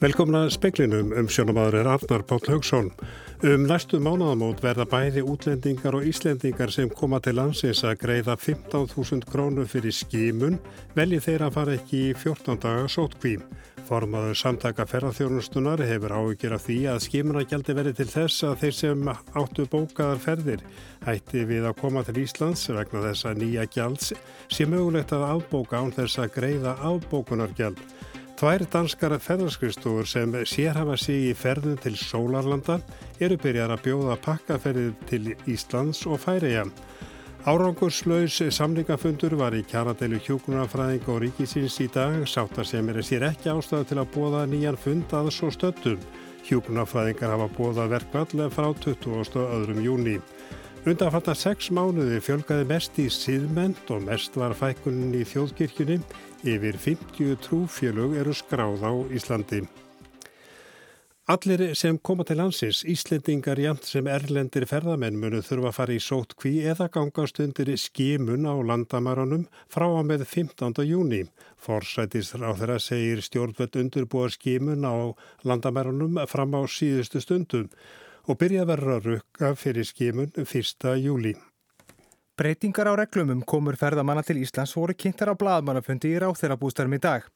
Velkomna speiklinum um sjónamaður er Arnar Páll Haugsson. Um næstu mánaðamót verða bæði útlendingar og íslendingar sem koma til landsins að greiða 15.000 krónu fyrir skímun velji þeirra að fara ekki í 14 daga sótkvím. Formaður samtaka ferðarþjónustunar hefur áhugir af því að skímunagjaldi verði til þess að þeir sem áttu bókaðar ferðir hætti við að koma til Íslands vegna þessa nýja gjalds sem mögulegt að afbóka án þess að greiða afbókunargjald. Tvær danskara ferðarskristóður sem sérhafa sig í ferðum til Sólarlanda eru byrjar að bjóða pakkaferðið til Íslands og Færiða. Árangurslaus samlingafundur var í kjaradeilu hjókunarfræðing og ríkisins í dag, sáttar sem er sér ekki ástæðu til að bóða nýjan fund að svo stöttum. Hjókunarfræðingar hafa bóða verkvallega frá 20. öðrum júni. Undanfattar sex mánuði fjölgaði mest í síðment og mest var fækunin í þjóðkirkjunni. Yfir 50 trúfjölug eru skráð á Íslandi. Allir sem koma til landsins, Íslendingar jæmt sem erlendir ferðamenn munu þurfa að fara í sótt kví eða gangast undir skimun á landamærunum frá að með 15. júni. Forsætisra á þeirra segir stjórnveld undurbúa skimun á landamærunum fram á síðustu stundum og byrja að verra rukka fyrir skimun 1. júli. Breytingar á reglumum komur ferðamanna til Íslands voru kynntar á bladmannafundi í ráþeirabústarum í dag.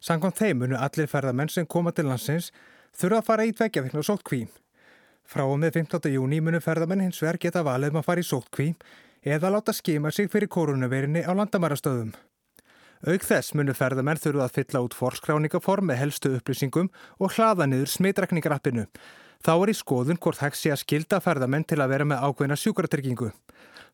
Sankon þeim munu allir ferðamenn sem koma til landsins þurfa að fara í tveggjafikn og sóttkví. Frá og með 15. júni munu ferðamenn hins vegar geta valið um að fara í sóttkví eða láta skima sig fyrir koronaveirinni á landamærastöðum. Auk þess munu ferðamenn þurfa að fylla út forskráningaform með helstu upplýsingum og hlaða niður smitrakningarappinu Þá er í skoðun hvort hægt sé að skilda ferðamenn til að vera með ákveðina sjúkratryggingu.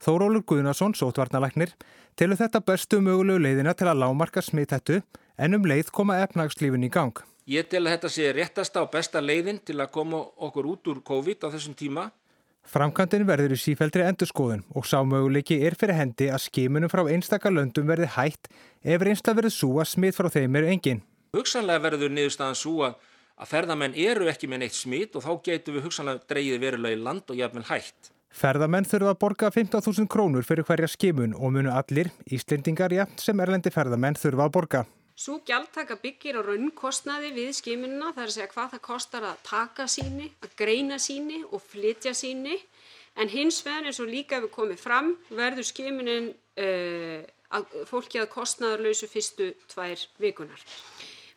Þórólur Guðnarsson, sótvarnalæknir, telur þetta bestu mögulegu leiðina til að lámarka smittættu en um leið koma efnagslífin í gang. Ég tel að þetta sé réttasta og besta leiðin til að koma okkur út úr COVID á þessum tíma. Framkantin verður í sífældri endurskoðun og sá möguleiki er fyrir hendi að skimunum frá einstakar löndum verði hægt ef einstakar verður sú að smitt frá þeim eru engin. Hugsanlega verður niðurstaðan svo að ferðamenn eru ekki með neitt smít og þá getur við hugsanlega dreyið verulega í land og jafnvel hægt. Ferðamenn þurfa að borga 15.000 krónur fyrir hverja skimun og munu allir, Íslendingar jafn sem erlendi ferðamenn þurfa að borga. Svo gjaldtaka byggir á raunkostnaði við skimununa, það er að segja hvað það kostar að taka síni, að greina síni og flytja síni. En hins vegar eins og líka við komið fram verður skimunin uh, að fólki að kostnaðarlausu fyrstu tvær vikunar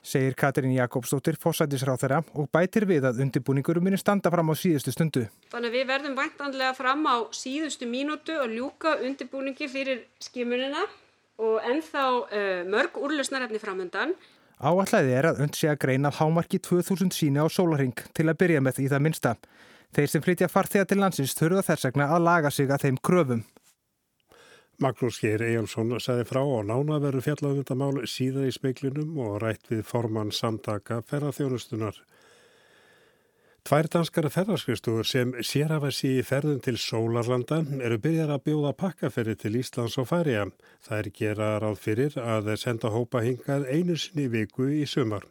segir Katrín Jakobsdóttir fósætisráð þeirra og bætir við að undirbúningurum minni standa fram á síðustu stundu. Þannig að við verðum væntanlega fram á síðustu mínútu og ljúka undirbúningi fyrir skimunina og ennþá uh, mörg úrlösnarefni framöndan. Áallæði er að und sé að greina hámarki 2000 síni á sólaring til að byrja með í það minsta. Þeir sem flytja farþega til landsins þurfa þess vegna að laga sig að þeim kröfum. Magnús Geir Ejjálsson sagði frá og nána verður fjallað um þetta mál síða í speiklinum og rætt við formann samtaka ferðarþjónustunar. Tvær danskara ferðarskristuður sem sér hafa sí í ferðun til Sólarlanda eru byrjar að bjóða pakkaferri til Íslands og Færiða. Það er gera ráð fyrir að senda hópa hingað einu sinni viku í sumar.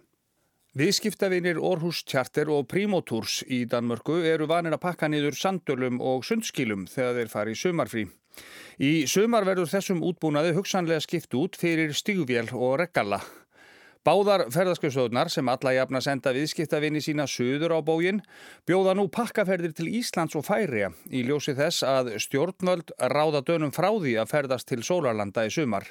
Viðskiptavinir Orhus Charter og Primoturs í Danmörku eru vanir að pakka niður sandölum og sundskílum þegar þeir fari í sumarfrí. Í sumar verður þessum útbúnaði hugsanlega skipt út fyrir stígvél og reggalla. Báðar ferðarskjöfstöðunar sem alla jafna senda viðskiptavinni sína söður á bógin bjóða nú pakkaferðir til Íslands og Færiða í ljósi þess að stjórnvöld ráða dönum frá því að ferðast til Sólarlanda í sumar.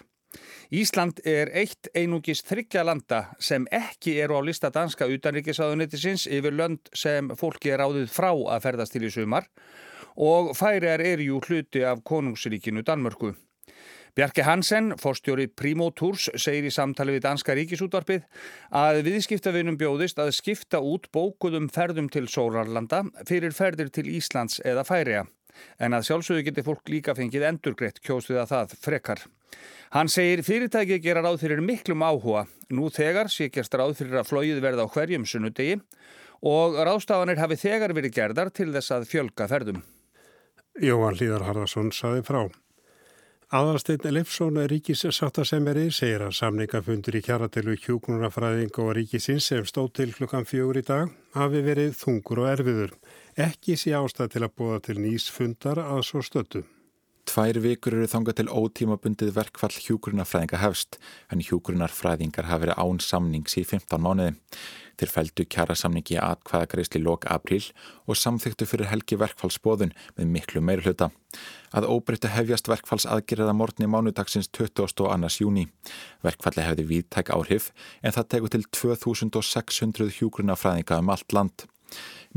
Ísland er eitt einungis þryggja landa sem ekki eru á lista danska utanrikiðsáðunnitisins yfir lönd sem fólki er áðuð frá að ferðast til í sumar og færiðar er jú hluti af konungsríkinu Danmörku. Bjarki Hansen, forstjóri Primo Tours, segir í samtali við Danska ríkisútvarpið að viðskiptavinum bjóðist að skipta út bókuðum ferðum til Sórarlanda fyrir ferðir til Íslands eða Færiða. En að sjálfsögðu getur fólk líka fengið endurgreitt kjóstuð að það frekar. Hann segir fyrirtæki gera ráð fyrir miklum áhuga. Nú þegar sékjast ráð fyrir að flóið verða á hverjum sunnudegi og ráðstafanir hafi þegar verið gerðar til þess að fjölga ferðum. Jóhann Líðar Harðarsson saði frá. Aðalsteinn Leifsson ríkissáttasemeri segir að samningafundur í kjaratilu hjúknunafræðing og ríkisins sem stóð til klukkan fjögur í dag hafi verið þungur og erfiður. Ekki sé ástæð til að búa til nýs fundar að svo stöttu. Tvær vikur eru þangað til ótímabundið verkfall hjúgrunarfræðinga hefst, en hjúgrunarfræðingar hafi verið án samnings í 15 mánuði. Þeir fældu kjara samningi aðkvæðagreysli lok april og samþyktu fyrir helgi verkfallsbóðun með miklu meir hluta. Að óbreytta hefjast verkfalls aðgerða morgni mánudagsins 22. júni. Verkfalli hefði viðtæk áhrif en það tegur til 2600 hjúgrunarfræðinga um allt land.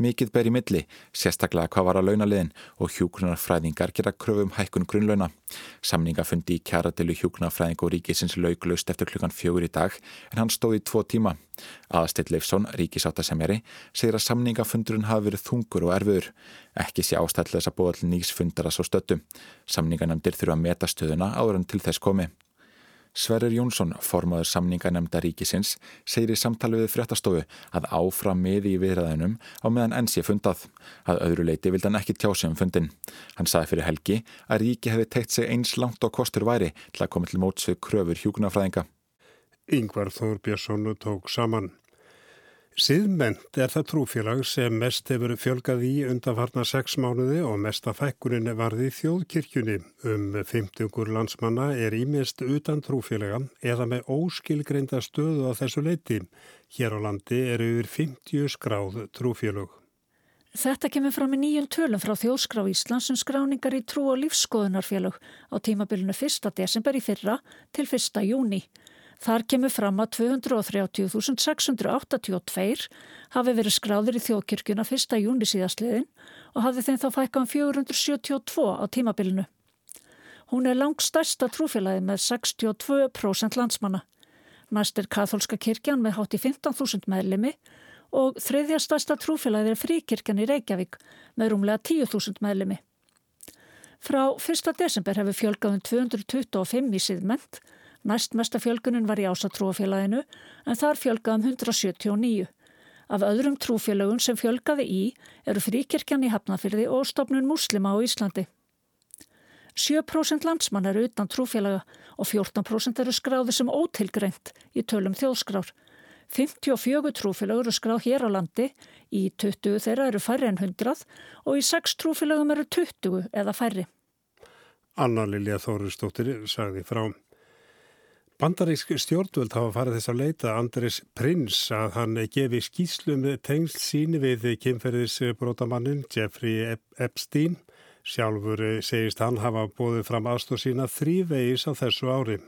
Mikið ber í milli, sérstaklega hvað var að launaliðin og hjúgrunarfræðingar gera kröfum hækkun grunnlauna. Samningafundi í kjaratilu hjúgrunarfræðing og ríkisins lauglaust eftir klukkan fjögur í dag en hann stóði í tvo tíma. Aðastill Leifsson, ríkisáttasemjari, segir að samningafundurinn hafi verið þungur og erfiður. Ekki sé ástæðilega þess að búa allir nýs fundara svo stöttu. Samninganamdir þurfa að meta stöðuna áður en til þess komi. Sverrir Jónsson, formaður samninganemnda ríkisins, segir í samtali við fréttastofu að áfram miði í viðræðinum á meðan enn sé fundað. Að öðru leiti vildi hann ekki tjá sig um fundin. Hann saði fyrir helgi að ríki hefði teikt sig eins langt á kostur væri til að koma til móts við kröfur hjúkunafræðinga. Yngvar Þór Björnsson tók saman. Siðment er það trúfélag sem mest hefur fjölgað í undanfarnar sex mánuði og mesta fækkunin varði þjóðkirkjunni. Um 50 landsmanna er ímest utan trúfélaga eða með óskilgreinda stöðu á þessu leiti. Hér á landi er yfir 50 skráð trúfélag. Þetta kemur fram í nýjum tölum frá Þjóðskrá Íslands um skráningar í trú- og lífskoðunarfélag á tímabilinu 1. desember í fyrra til 1. júni. Þar kemur fram að 230.682 hafi verið skráðir í þjóðkirkjuna 1. júni síðastliðin og hafi þeim þá fækkað um 472 á tímabilinu. Hún er langt stærsta trúfélagi með 62% landsmanna. Næst er katholska kirkjan með hátt í 15.000 meðlimi og þriðja stærsta trúfélagi er fríkirkjan í Reykjavík með rúmlega 10.000 meðlimi. Frá 1. desember hefur fjölgað um 225 í síðment Næst mesta fjölgunin var í ásatrúafélaginu en þar fjölgaðum 179. Af öðrum trúfélagun sem fjölgaði í eru fríkirkjan í Hafnafyrði og stopnun muslima á Íslandi. 7% landsmann eru utan trúfélaga og 14% eru skráði sem ótilgreint í tölum þjóðskrár. 54 trúfélagur eru skráð hér á landi, í 20 þeirra eru færri en 100 og í 6 trúfélagum eru 20 eða færri. Anna Lilja Þóristóttir sagði frá Bandarísk stjórnvöld hafa farið þess að leita Andris Prins að hann gefi skýslum tengsl síni við kynferðisbrótamannin Jeffrey Epstein. Sjálfur segist hann hafa bóðið fram aðstóð sína þrývegis á þessu ári.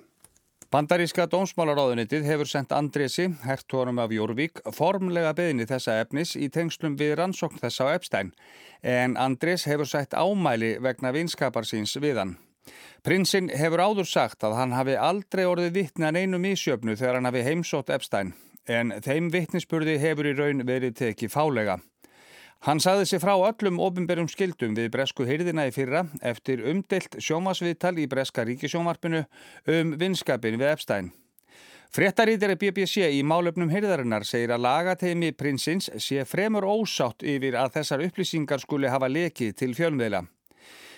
Bandaríska dómsmálaráðunitið hefur sendt Andresi, hertónum af Jórvík, formlega beðinni þessa efnis í tengslum við rannsókn þessa á Epstein. En Andres hefur sætt ámæli vegna vinskapar síns við hann. Prinsinn hefur áður sagt að hann hafi aldrei orðið vittni að einu mísjöfnu þegar hann hafi heimsótt Epstein en þeim vittnisspurði hefur í raun verið tekið fálega. Hann saði sig frá öllum ofinberjum skildum við bresku hyrðina í fyrra eftir umdelt sjómasviðtal í breska ríkisjómarpinu um vinskapin við Epstein. Fréttarítir BBC í málöfnum hyrðarinnar segir að lagateimi prinsins sé fremur ósátt yfir að þessar upplýsingar skuli hafa lekið til fjölmiðla.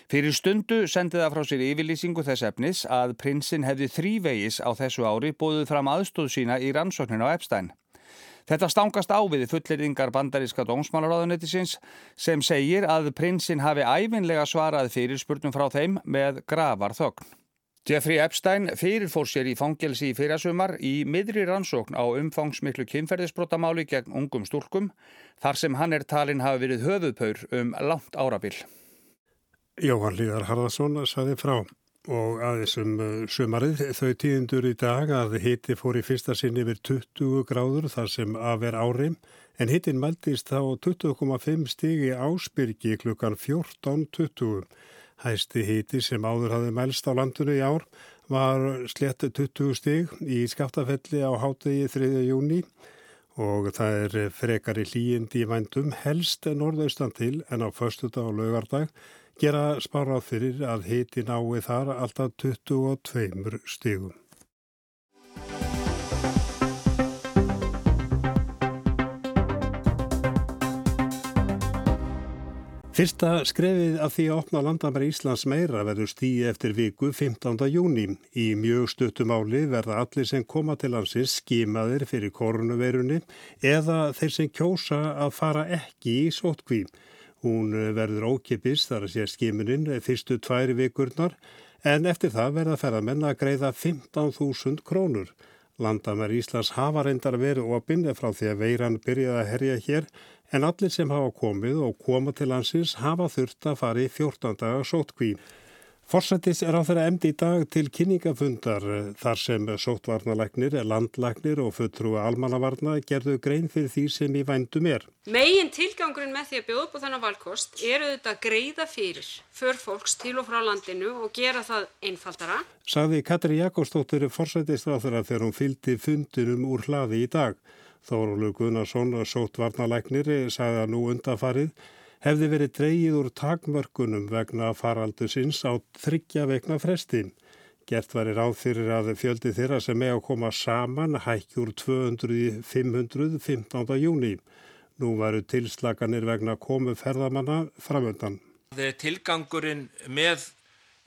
Fyrir stundu sendi það frá sér yfirlýsingu þess efnis að prinsinn hefði þrývegis á þessu ári bóðuð fram aðstóð sína í rannsóknin á Epstein. Þetta stangast á við fulleringar bandaríska dómsmálaráðunetisins sem segir að prinsinn hafi æfinlega svarað fyrir spurnum frá þeim með gravar þögn. Jeffrey Epstein fyrirfór sér í fangelsi í fyrirsumar í miðri rannsókn á umfangsmiklu kynferðisbrotamáli gegn ungum stúlkum þar sem hann er talin hafi verið höfuðpaur um langt árabil. Jóhann Líðar Harðarsson saði frá og aðeins um uh, sumarið þau tíðindur í dag að hiti fór í fyrsta sinni yfir 20 gráður þar sem að ver árim en hitin mæltist á 20,5 stigi áspyrki klukkan 14.20. Hæsti hiti sem áður hafði mælst á landinu í ár var slett 20 stig í skaftafelli á hátegi 3. júni og það er frekar í hlýjindi í vændum helst norðaustan til en á förstudag og lögardag gera spára fyrir að hiti nái þar alltaf 22 stígum. Fyrsta skrefið af því að opna landamæri Íslands meira verður stíi eftir viku 15. júni. Í mjög stuttumáli verða allir sem koma til hansins skimaðir fyrir koronaveirunni eða þeir sem kjósa að fara ekki í sótkvím Hún verður ókipis þar að sé skimuninn fyrstu tværi vikurnar en eftir það verða ferðamenn að greiða 15.000 krónur. Landamær Íslands hafa reyndar verið opinn frá því að veiran byrjaði að herja hér en allir sem hafa komið og koma til landsins hafa þurft að fara í 14 daga sótkví. Forsættis er á þeirra emdi í dag til kynningafundar þar sem sótvarnalagnir, landlagnir og fulltrúi almannavarna gerðu grein fyrir því sem í vændum er. Megin tilgangurinn með því að bjóða upp á þennan valkost er auðvitað greiða fyrir för fólks til og frá landinu og gera það einfaldara. Saði Katri Jakobsdóttir forsættisráþara þegar hún fylgdi fundinum úr hlaði í dag. Þórólur Gunnarsson, sótvarnalagnir, sagði að nú undafarið hefði verið dreyið úr takmörkunum vegna faraldu sinns á þryggja vegna fresti. Gert var í ráð fyrir að fjöldi þeirra sem með að koma saman hækjur 200-500 15. júni. Nú varu tilslaganir vegna komu ferðamanna framöndan. Tilgangurinn með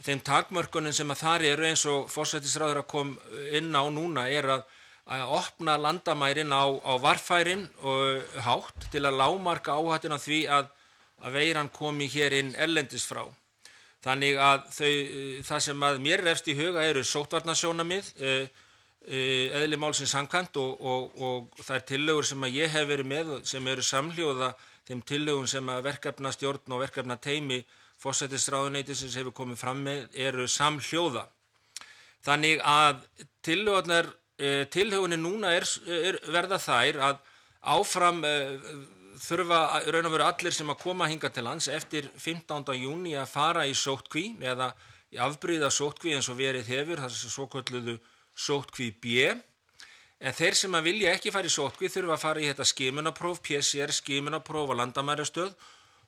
þeim takmörkunum sem að þar eru eins og fórsættisræður að kom inn á núna er að að opna landamærin á, á varfærin og hátt til að lámarka áhættin á því að, að veiran komi hér inn ellendis frá. Þannig að þau, það sem að mér refst í huga eru sótvarnasjónamið, eðli málsins hankant og, og, og það er tillögur sem að ég hef verið með sem eru samhljóða þeim tillögun sem að verkefna stjórn og verkefna teimi fósættisráðuneytisins hefur komið fram með eru samhljóða. Þannig að tillögurnar Eh, tilhauðinni núna er, er verða þær að áfram uh, þurfa raun og veru allir sem að koma hinga til lands eftir 15. júni að fara í sótkví eða í afbríða sótkví eins og verið hefur, það er svo kalluðu sótkví B. En þeir sem að vilja ekki fara í sótkví þurfa að fara í þetta skimunapróf, PCR skimunapróf á landamærastöð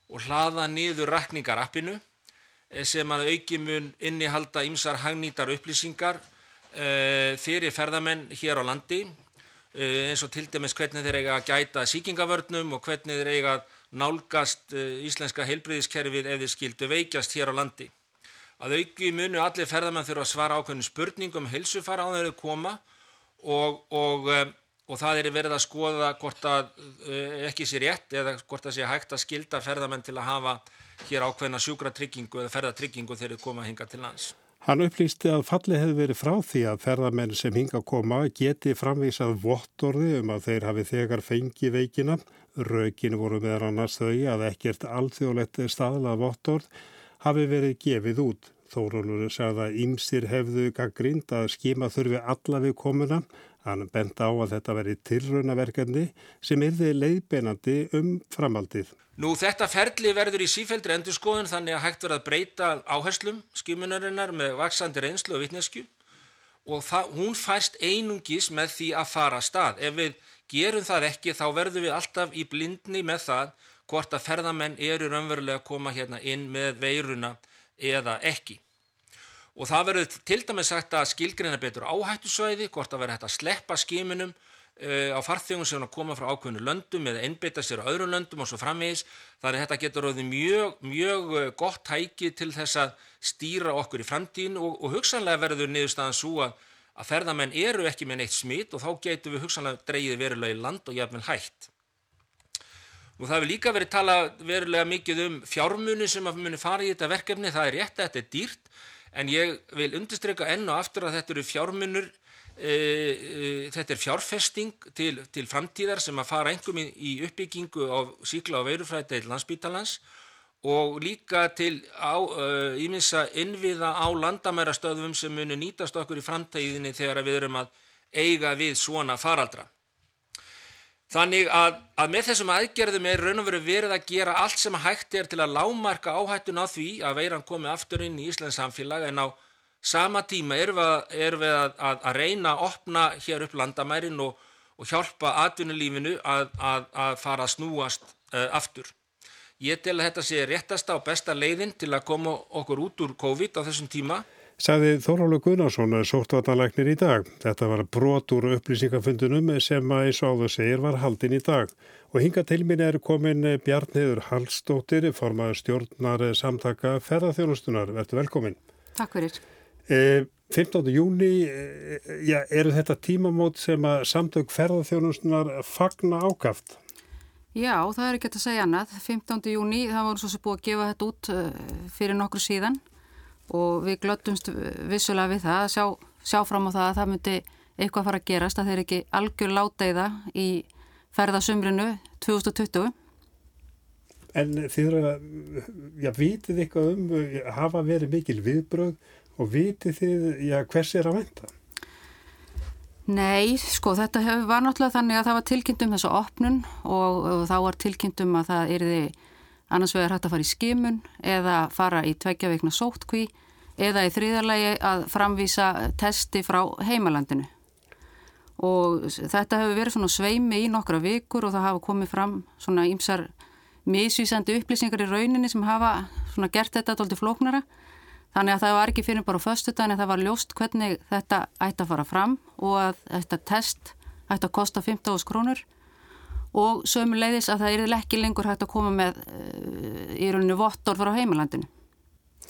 og hlaða niður rakningarappinu eh, sem að aukimun innihalda ymsar hagnýtar upplýsingar fyrir ferðamenn hér á landi eh, eins og til dæmis hvernig þeir eiga að gæta síkingavörnum og hvernig þeir eiga að nálgast eh, íslenska heilbriðiskerfið þeir skildu veikjast hér á landi. Að auki munu allir ferðamenn þurfa að svara ákveðinu spurningum um heilsufara á þeirra koma og, og, og það er verið að skoða hvort að ekki sé rétt eða hvort að sé hægt að skilda ferðamenn til að hafa hér ákveðina sjúkratryggingu eða ferðatryggingu þegar þeir koma hinga til lands. Hann upplýsti að fallið hefði verið frá því að ferðamenn sem hinga koma geti framvísað vottorði um að þeir hafi þegar fengi veikina. Rökin voru meðan annars þau að ekkert alþjóðlegt staðlað vottorð hafi verið gefið út. Þórólur sagði að ímsir hefðu gaggrind að skima þurfi alla við komuna. Hann bent á að þetta veri tilraunaverkefni sem erði leiðbenandi um framaldið. Nú þetta ferli verður í sífældri endurskoðun þannig að hægt verður að breyta áherslum skimunarinnar með vaksandi reynslu og vittnesku og það, hún fæst einungis með því að fara stað. Ef við gerum það ekki þá verður við alltaf í blindni með það hvort að ferðamenn eru raunverulega að koma hérna inn með veiruna eða ekki. Og það verður til dæmis sagt að skilgreina betur áhættusvæði, hvort að verður hægt að sleppa skimunum á farþegum sem koma frá ákveðinu löndum eða einbytta sér á öðrum löndum og svo framvegis. Þannig að þetta getur ráðið mjög, mjög gott tæki til þess að stýra okkur í framtíðin og, og hugsanlega verður niðurstaðan svo að, að ferðamenn eru ekki með neitt smít og þá getur við hugsanlega dreyið verulega í land og jafnvel hægt. Og það hefur líka verið tala verulega mikið um fjármunu sem að muni fara í þetta verkefni. Það er rétt að þetta er dýrt en ég vil undirstryka enn og aftur að þetta eru fjármunur E, e, þetta er fjárfesting til, til framtíðar sem að fara engum í, í uppbyggingu á síkla og veirufræði til landsbítalans og líka til íminsa uh, innviða á landamærastöðum sem munu nýtast okkur í framtíðinni þegar við erum að eiga við svona faraldra. Þannig að, að með þessum aðgerðum er raun og veru verið að gera allt sem hægt er til að lámarka áhættun á því að veiran komi aftur inn í Íslands samfélag en á Sama tíma erum við, er við að, að, að reyna að opna hér upp landamærin og, og hjálpa atvinnulífinu að fara að snúast uh, aftur. Ég tel að þetta sé réttasta og besta leiðin til að koma okkur út úr COVID á þessum tíma. Saði Þórálu Gunnarsson sóttvartanleiknir í dag. Þetta var brot úr upplýsingafundunum sem að eins og áður segir var haldin í dag. Og hinga til mín er komin Bjarniður Hallstóttir, formaður stjórnar samtaka ferðarþjónustunar. Verður velkomin. Takk fyrir. 15. Eh, júni, eh, já, eru þetta tímamót sem að samtök ferðarþjónustunar fagna ákaft? Já, það er ekki að segja annað. 15. júni, það var svo sem búið að gefa þetta út fyrir nokkru síðan og við glöttumst vissulega við það að sjá, sjá fram á það að það myndi eitthvað fara að gerast að þeir ekki algjör láteiða í ferðasumrinu 2020. En þið eru að, já, vitið eitthvað um, hafa verið mikil viðbröð og vitið þið, já, hvers er að venda? Nei, sko þetta hef, var náttúrulega þannig að það var tilkynnt um þessu opnun og, og þá var tilkynnt um að það erði annars vegar hægt að fara í skimun eða fara í tveggja veikna sótkví eða í þrýðarlegi að framvísa testi frá heimalandinu. Og þetta hefur verið svona sveimi í nokkra vikur og það hafa komið fram svona ímsar misvísandi upplýsingar í rauninni sem hafa svona gert þetta alltaf flóknara. Þannig að það var ekki fyrir bara á föstu daginn að það var ljóst hvernig þetta ætti að fara fram og að þetta test ætti að kosta 15.000 krónur og sömu leiðis að það er ekki lengur hægt að koma með uh, í rauninu vottor frá heimalandinu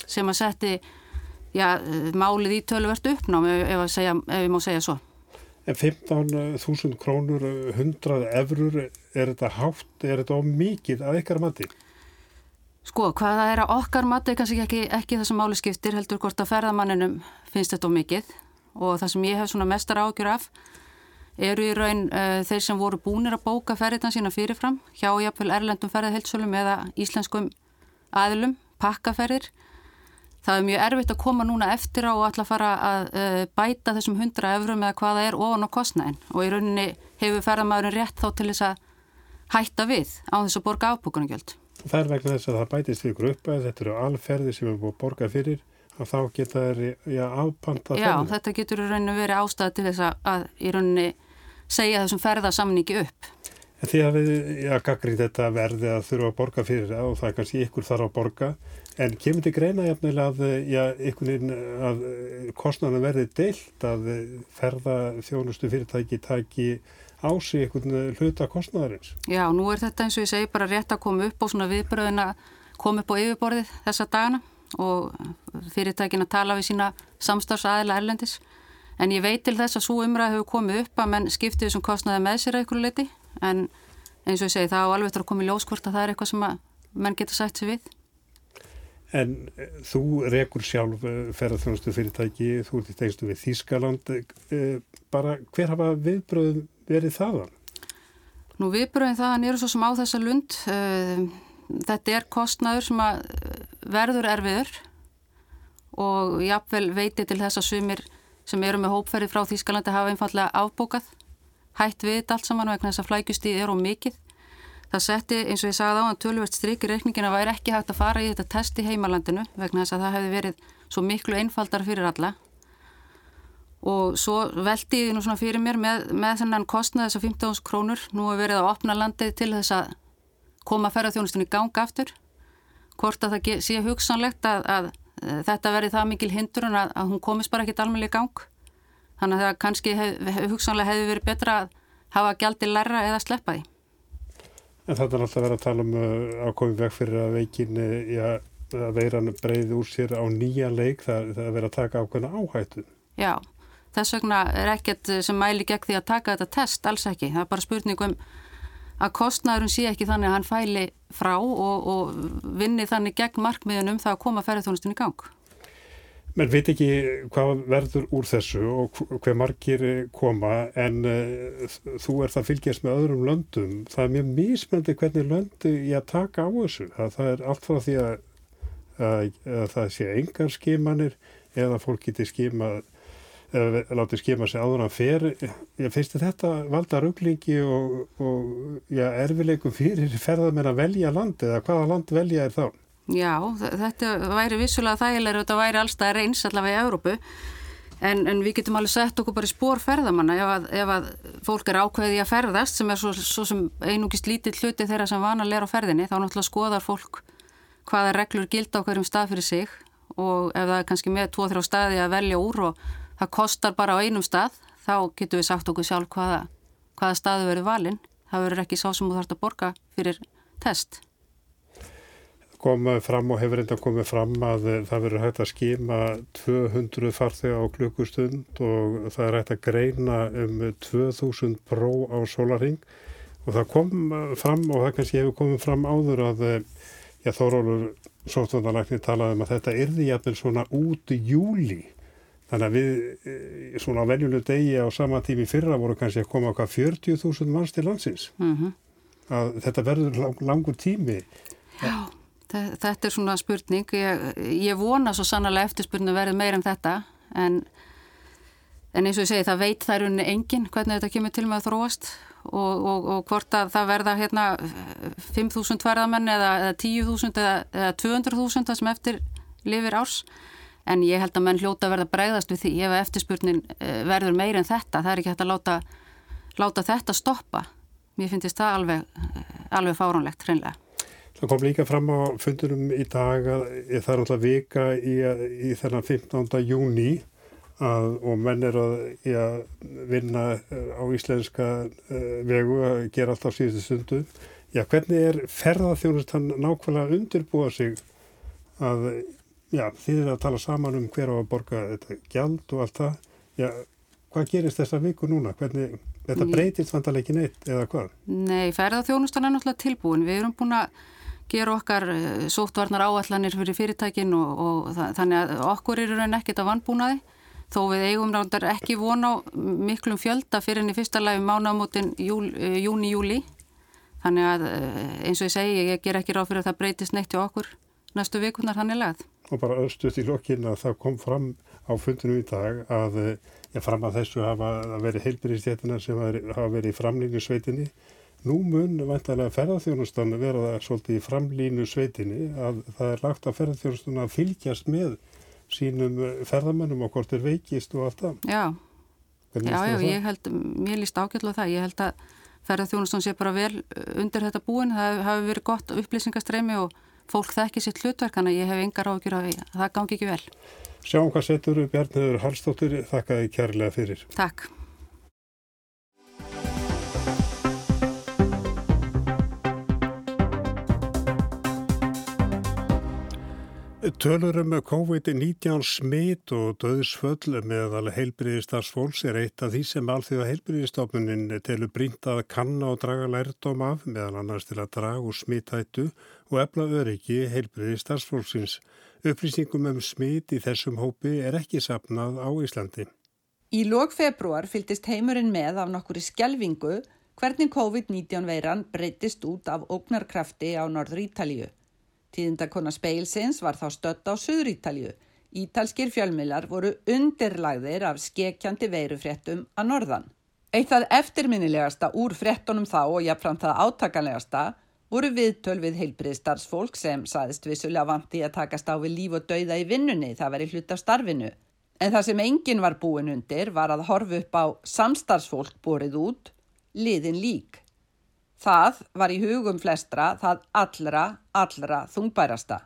sem að setti já, málið í töluvert uppnám ef, segja, ef ég má segja svo. En 15.000 krónur, 100 eurur, er þetta hátt, er þetta ómikið að ykkar mati? Sko, hvað það er að okkar mati kannski ekki, ekki það sem máli skiptir heldur hvort að ferðamanninum finnst þetta mikið og það sem ég hef svona mestar ágjur af eru í raun uh, þeir sem voru búinir að bóka ferðina sína fyrirfram hjá jáfnveil erlendum ferðahildsölum eða íslenskum aðlum, pakkaferðir. Það er mjög erfitt að koma núna eftir á og alltaf fara að uh, bæta þessum 100 eurum eða hvaða er ofan á kostnæðin og í rauninni hefur ferðamæðurinn rétt þá til þess að hætta við á þess að borga afbúkunargjöld. Það er vegna þess að það bætist við gruppa, þetta eru alferði sem er búið að borga fyrir og þá geta þeir já, afpanta Já, ferðinu. þetta getur í rauninu verið ástæði til þess að, að í rauninni segja þessum ferðasamningi upp. En að við, já, gaggrið þetta verði að þurfa að borga fyrir það og það er kannski ykkur þarf að borga en kemur til greina jafnilega að, já, ykkurinn að kostnarnar verði deilt að ferða þjónustu fyrirtæki taki á sig einhvern hluta kostnæðarins. Já, nú er þetta eins og ég segi bara rétt að koma upp og svona viðbröðin að koma upp á yfirborðið þessa dagana og fyrirtækin að tala við sína samstarfsæðila erlendis. En ég veit til þess að svo umræð hefur komið upp að menn skiptið þessum kostnæði með sér eitthvað leiti en eins og ég segi það á alveg eftir að koma í ljóskvort að það er eitthvað sem menn geta sætt sér við. En eh, þú rekur sjálf eh, ferðarþjónustu fyrirtæki, þú ert í tegstu við Þískaland, eh, bara hver hafa viðbröðum verið þaðan? Nú viðbröðin þaðan eru svo sem á þessa lund. Þetta er kostnaður sem verður erfiður og jáfnvel veiti til þess að sumir sem eru með hópferði frá Þýskalandi hafa einfallega afbókað. Hætt við allt saman vegna þess að flækjustíð eru mikið. Það setti, eins og ég sagði á hann, tölvert stryk í reikningin að væri ekki hægt að fara í þetta test í heimalandinu vegna þess að það hefði verið svo miklu einfaldar fyrir alla. Og svo veldi ég nú svona fyrir mér með, með þennan kostnað þess að 15 krónur. Nú er verið að opna landið til þess að koma ferðarþjónustunni í gang aftur. Hvort að það sé hugsanlegt að, að, að þetta verið það mikil hindur en að, að hún komist bara ekkit almenni í gang þannig að það kannski hef, hugsanlega hefði verið betra að hafa gjaldi læra eða sleppa því En þetta er alltaf verið að tala um uh, að komið veg fyrir að veikin ja, að veiran breyði úr sér á nýja leik það, það er verið að taka ákveðna áhættu Já Þess vegna er ekkert sem mæli gegn því að taka þetta test, alls ekki. Það er bara spurning um að kostnæðurinn sé ekki þannig að hann fæli frá og, og vinni þannig gegn markmiðunum það að koma ferðarþjónustin í gang. Menn veit ekki hvað verður úr þessu og hver margir koma en uh, þú er það fylgjast með öðrum löndum. Það er mjög mísmöndi hvernig löndi ég að taka á þessu. Það, það er allt frá því að, að, að það sé engar skimanir eða fólk getur skimað eða látið skema sig áður að fer ég finnst þetta valda rugglingi og, og erfileikum fyrir ferðarmenn að velja land eða hvaða land velja er þá? Já, þetta væri vissulega þægilegur og þetta væri allstað reyns allavega í Európu en, en við getum alveg sett okkur bara í spór ferðamanna ef að, ef að fólk er ákveði að ferðast sem er svo, svo sem einugist lítill hluti þeirra sem vanalega er á ferðinni þá náttúrulega skoðar fólk hvaða reglur gilda á hverjum stað fyrir sig og ef það er kannski með 2-3 staði að velja úr og það kostar bara á einum stað, þá getur við sagt okkur sjálf hvaða, hvaða staðu verður valinn. Það verður ekki sá sem þú þarfst að borga fyrir test. Komið fram og hefur enda komið fram að það verður hægt að skima 200 farþega á klukkustund og það er hægt að greina um 2000 pró á solaring og það kom fram og það kannski hefur komið fram áður að já, Þórólur sóttvöndalækni talaði um að þetta yrði jæfnvel svona út í júli þannig að við eh, svona á veljulu degi á sama tími fyrra voru kannski að koma okkar 40.000 manns til landsins. Mm -hmm. að þetta verður lang, langur tími. Já, þetta er svona spurning. Ég, ég vona svo sannlega eftirspurning verður meira en þetta en, en eins og ég segi það veit þær unni engin hvernig þetta kemur til með að þróast og, og, og hvort að það verða hérna 5.000 verðamenn eða, eða 10.000 eða, eða 200.000 það sem eftir lifir árs. En ég held að menn hljóta að verða bregðast við því ef eftirspurnin eh, verður meir en þetta. Það er ekki hægt að láta, láta þetta stoppa. Mér finnst það alveg, eh, alveg fáránlegt hreinlega Það kom líka fram á fundunum í dag að það er alltaf vika í, í þennan 15. júni að, og menn er að ja, vinna eh, á íslenska uh, vegu að gera allt á síðustu stundu. Já, hvernig er ferðarþjónust hann nákvæmlega undirbúa sig að, já, þið er að tala saman um hver á að borga þetta gjald og allt það. Já, hvað gerist þessa viku núna? Hvernig, þetta breytist vantarlega ekki neitt eða hvað? Nei, ferðarþjónustan er náttúrulega tilbúin. Við erum búin að gera okkar eh, sóttvarnar áallanir fyrir fyrirtækin og, og það, þannig að okkur eru raun ekkert að vannbúnaði þó við eigum náttúrulega ekki vona á miklum fjölda fyrir enn í fyrsta lagi mánamótin eh, júni-júli þannig að eh, eins og ég segi ég ger ekki ráð fyrir að það breytist neitt hjá okkur næstu vikunar hann er lagð. Og bara östuðt í lokkin að það kom fram á fundinu í dag að ég fram að þessu hafa verið heilbyrjistjættina sem hafa verið í framlínu sveitinni Nú mun vantarlega ferðarþjónustan vera svolítið í framlínu sveitinni að það er lagt að ferðarþjónustan að fylgjast með sínum ferðamennum og hvort er veikist og allt það. Já, já, já, ég held, mér líst ágjörlega það, ég held að ferðarþjónustan sé bara vel eh, undir þetta búin, það hafi verið gott upplýsingastreimi og fólk þekki sitt hlutverk, þannig að ég hef engar ágjör að það gangi ekki vel. Sjáum hvað setur Bjarniður Hallstóttir, þakka þið kærlega fyrir. Takk. Tölurum COVID-19 smitt og döðsföll meðal heilbriðistarsfólks er eitt af því sem alþjóða heilbriðistofnunin telur brínt að kanna og draga lærdom af meðal annars til að draga úr smittættu og efla öryggi heilbriðistarsfólksins. Upplýsingum um smitt í þessum hópi er ekki sapnað á Íslandi. Í lók februar fylgist heimurinn með af nokkuri skjelvingu hvernig COVID-19 veiran breytist út af ógnarkrafti á Norður Ítalíu. Tíðindakona speilsins var þá stött á Suðrítalju. Ítalskir fjölmilar voru undirlagðir af skekjandi veirufréttum að norðan. Eitt að eftirminnilegasta úr fréttunum þá og jáfnframt það átakanlegasta voru viðtöl við heilbriðstarfsfólk sem saðist vissulega vanti að takast á við líf og dauða í vinnunni, það veri hlut af starfinu. En það sem enginn var búin undir var að horfu upp á samstarfsfólk borið út, liðin lík. Það var í hugum flestra það allra, allra þungbærasta.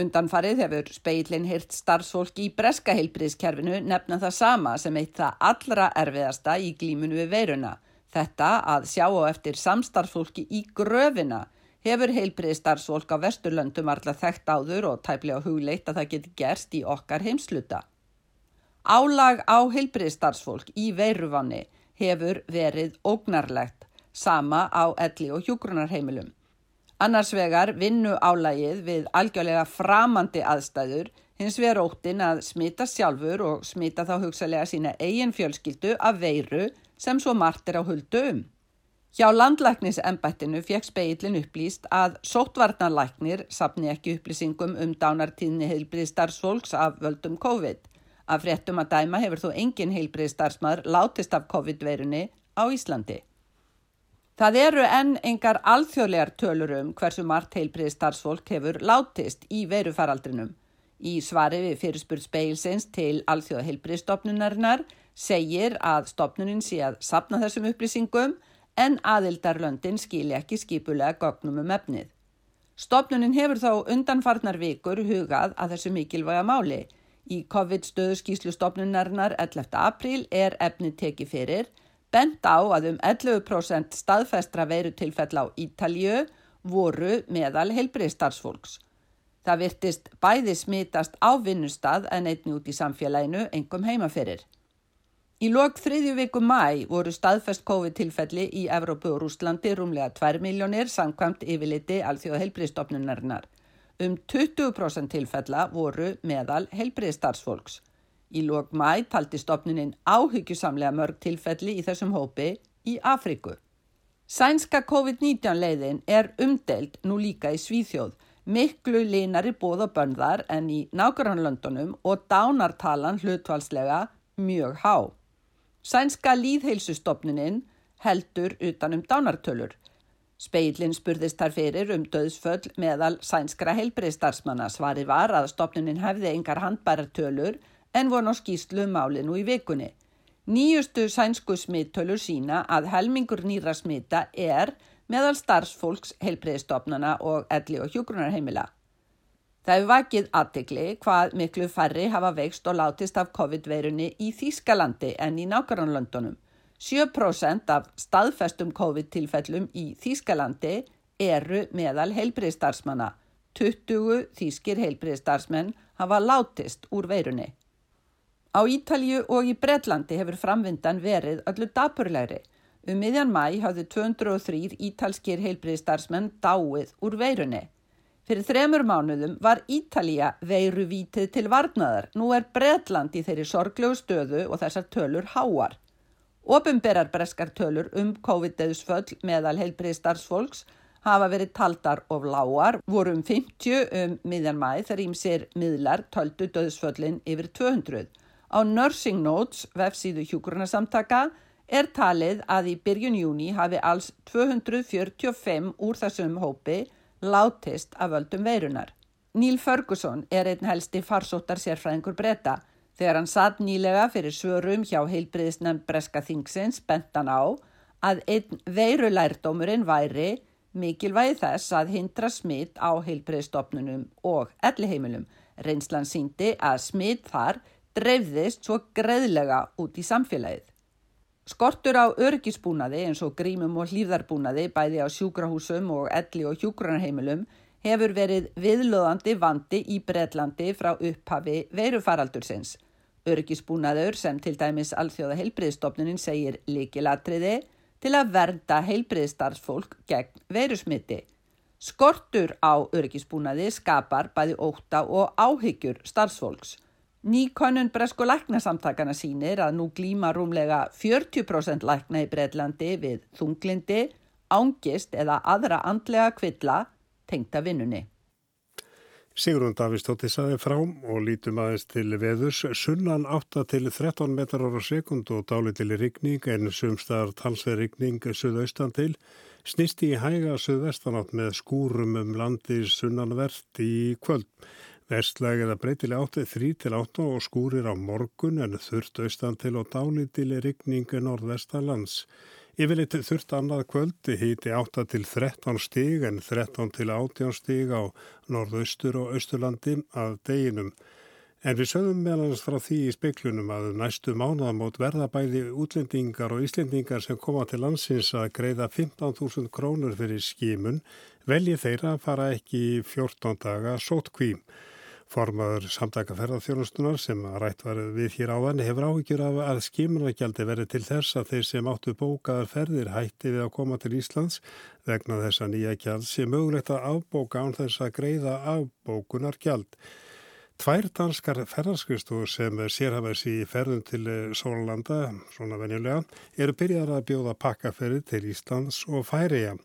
Undanfarið hefur speilin hirt starfsfólk í breska heilbriðskerfinu nefna það sama sem eitt það allra erfiðasta í glímunu við veiruna. Þetta að sjá á eftir samstarfsfólki í gröfina hefur heilbriðstarfsfólk á vesturlöndum allar þekkt áður og tæplega hugleitt að það geti gerst í okkar heimsluta. Álag á heilbriðstarfsfólk í veiruvanni hefur verið ógnarlegt sama á elli og hjúgrunarheimilum. Annars vegar vinnu álægið við algjörlega framandi aðstæður hins vegar óttin að smita sjálfur og smita þá hugsalega sína eigin fjölskyldu af veiru sem svo margt er á huldu um. Hjá landlæknisembættinu fekk speilin upplýst að sótvarnarlæknir sapni ekki upplýsingum um dánartíðni heilbriðstarfsfólks af völdum COVID. Af fréttum að dæma hefur þó engin heilbriðstarfsmaður látist af COVID-veirunni á Íslandi. Það eru enn engar alþjóðlegar tölur um hversu margt heilbriði starfsfólk hefur látist í verufaraldrinum. Í svari við fyrirspurt speilsins til alþjóða heilbriðstofnunarinnar segir að stopnunin sé að sapna þessum upplýsingum en aðildarlöndin skilja ekki skipulega gögnum um efnið. Stopnunin hefur þó undanfarnar vikur hugað að þessu mikilvæga máli. Í COVID-stöðu skíslu stopnunarinnar 11. apríl er efnið tekið fyrir bent á að um 11% staðfestra veirutilfell á Ítalju voru meðal heilbriðstarfsfólks. Það virtist bæði smitast á vinnustad en einni út í samfélaginu engum heimaferir. Í lok þriðju viku mæ voru staðfest COVID-tilfelli í Evrópu og Rúslandi rúmlega 2 miljónir samkvæmt yfirliti alþjóða heilbriðstofnunarinnar. Um 20% tilfella voru meðal heilbriðstarfsfólks. Í lok mæ taldi stopnunin áhyggjusamlega mörg tilfelli í þessum hópi í Afriku. Sænska COVID-19 leiðin er umdelt nú líka í Svíþjóð, miklu linari bóð og bönðar en í nákvæmlandunum og dánartalan hlutvalslega mjög há. Sænska líðheilsustofnunin heldur utanum dánartölur. Speilin spurðist þar fyrir um döðsföll meðal sænskra heilbreyðstarfsmanna. Svari var að stopnunin hefði engar handbærartölur en voru ná skýslu um máli nú í vikunni. Nýjustu sænsku smittölur sína að helmingur nýra smitta er meðal starfsfólks heilbreyðstofnana og elli og hjógrunarheimila. Það hefur vakið aðtikli hvað miklu færri hafa veikst og látist af COVID-veirunni í Þýskalandi en í nákvæmlandunum. 7% af staðfestum COVID-tilfellum í Þýskalandi eru meðal heilbriðstarfsmanna. 20 þýskir heilbriðstarfsmenn hafa látist úr veirunni. Á Ítalju og í Breitlandi hefur framvindan verið öllu dapurlegri. Um miðjan mæ hafði 203 ítalskir heilbriðstarfsmenn dáið úr veirunni. Fyrir þremur mánuðum var Ítalija veiruvítið til varnaðar. Nú er Bretland í þeirri sorglegu stöðu og þessar tölur háar. Opumberar breskar tölur um COVID-19 meðal heilbrið starfsfólks hafa verið taldar of lágar, voru um 50 um miðjan mæð þegar ímsir miðlar töldu döðsföllin yfir 200. Á Nursing Notes, vefsíðu hjúgrunarsamtaka, er talið að í byrjun júni hafi alls 245 úr þessum hópi látist af völdum veirunar. Níl Ferguson er einn helsti farsóttar sérfræðingur breyta. Þegar hann satt nýlega fyrir svörum hjá heilbriðisnefn Breska Þingsins bentan á að einn veirulærdómurinn væri mikilvægi þess að hindra smitt á heilbriðstofnunum og elliheimilum. Reynslan síndi að smitt þar dreifðist svo greiðlega út í samfélagið. Skortur á örgisbúnaði eins og grímum og hlýðarbúnaði bæði á sjúkrahúsum og elli og hjúkranarheimilum hefur verið viðlöðandi vandi í Breitlandi frá upphafi veirufaraldursins. Örgisbúnaður sem til dæmis alþjóða heilbriðstofnunin segir líkilatriði til að vernda heilbriðstarfsfólk gegn veirusmiti. Skortur á örgisbúnaði skapar bæði óta og áhyggjur starfsfólks. Nýkonun Bresko læknasamtakana sínir að nú glýma rúmlega 40% lækna í Breitlandi við þunglindi, ángist eða aðra andlega kvilla tengta vinnunni. Sigrun Davístóttir saði frám og lítum aðeins til veðus. Sunnan 8 til 13 metrar á sekund og dáli til rigning en sumstar talsveð rigning suðaustan til. Snisti í hæga suðvestanátt með skúrum um landi sunnanvert í kvöld. Vestlæg eða breytileg áttið 3 til 8 og skúrir á morgun en þurft austan til og dálítili rigningu norðvestalands. Yfirleitt þurft annað kvöldi híti 8 til 13 stíg en 13 til 18 stíg á norðaustur og austurlandi að deginum. En við sögum meðlans frá því í speiklunum að næstu mánuðamót verða bæði útlendingar og íslendingar sem koma til landsins að greiða 15.000 krónur fyrir skímun velji þeirra að fara ekki 14 daga sótkvím. Formaður samtaka ferðarþjónustunar sem rætt var við hér áðan hefur áhyggjur af að skimunargjaldi verið til þess að þeir sem áttu bókaðar ferðir hætti við að koma til Íslands vegna þessa nýja gjald sem mögulegt að afbóka án þess að greiða afbókunargjald. Tvær danskar ferðarskristu sem sérhafðis í ferðum til Sólanda, svona venjulega, eru byrjar að bjóða pakkaferði til Íslands og Færiða.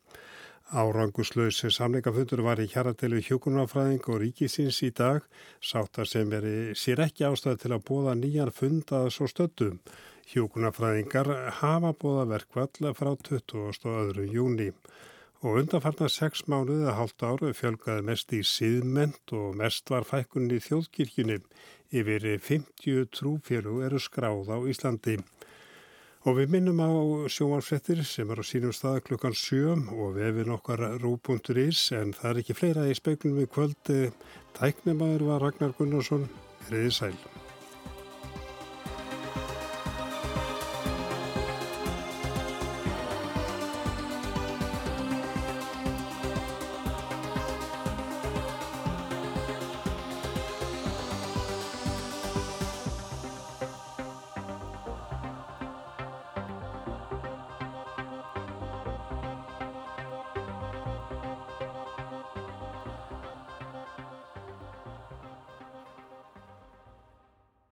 Áranguslaus samleikafundur var í kjaratelu hjókunarfræðing og ríkisins í dag, sáttar sem er sér ekki ástæði til að bóða nýjan fundað svo stöttum. Hjókunarfræðingar hafa bóða verkvall frá 22. júni og undanfarnar sex mánuðið að hálft áru fjölgaði mest í síðment og mest var fækkunni í þjóðkirkjunni. Yfir 50 trúfélug eru skráð á Íslandi. Og við minnum á sjómanfrettir sem er á sínum stað klukkan 7 og vefin okkar rú.is en það er ekki fleira í speiklunum í kvöld. Tæknumæður var Ragnar Gunnarsson, hriði sæl.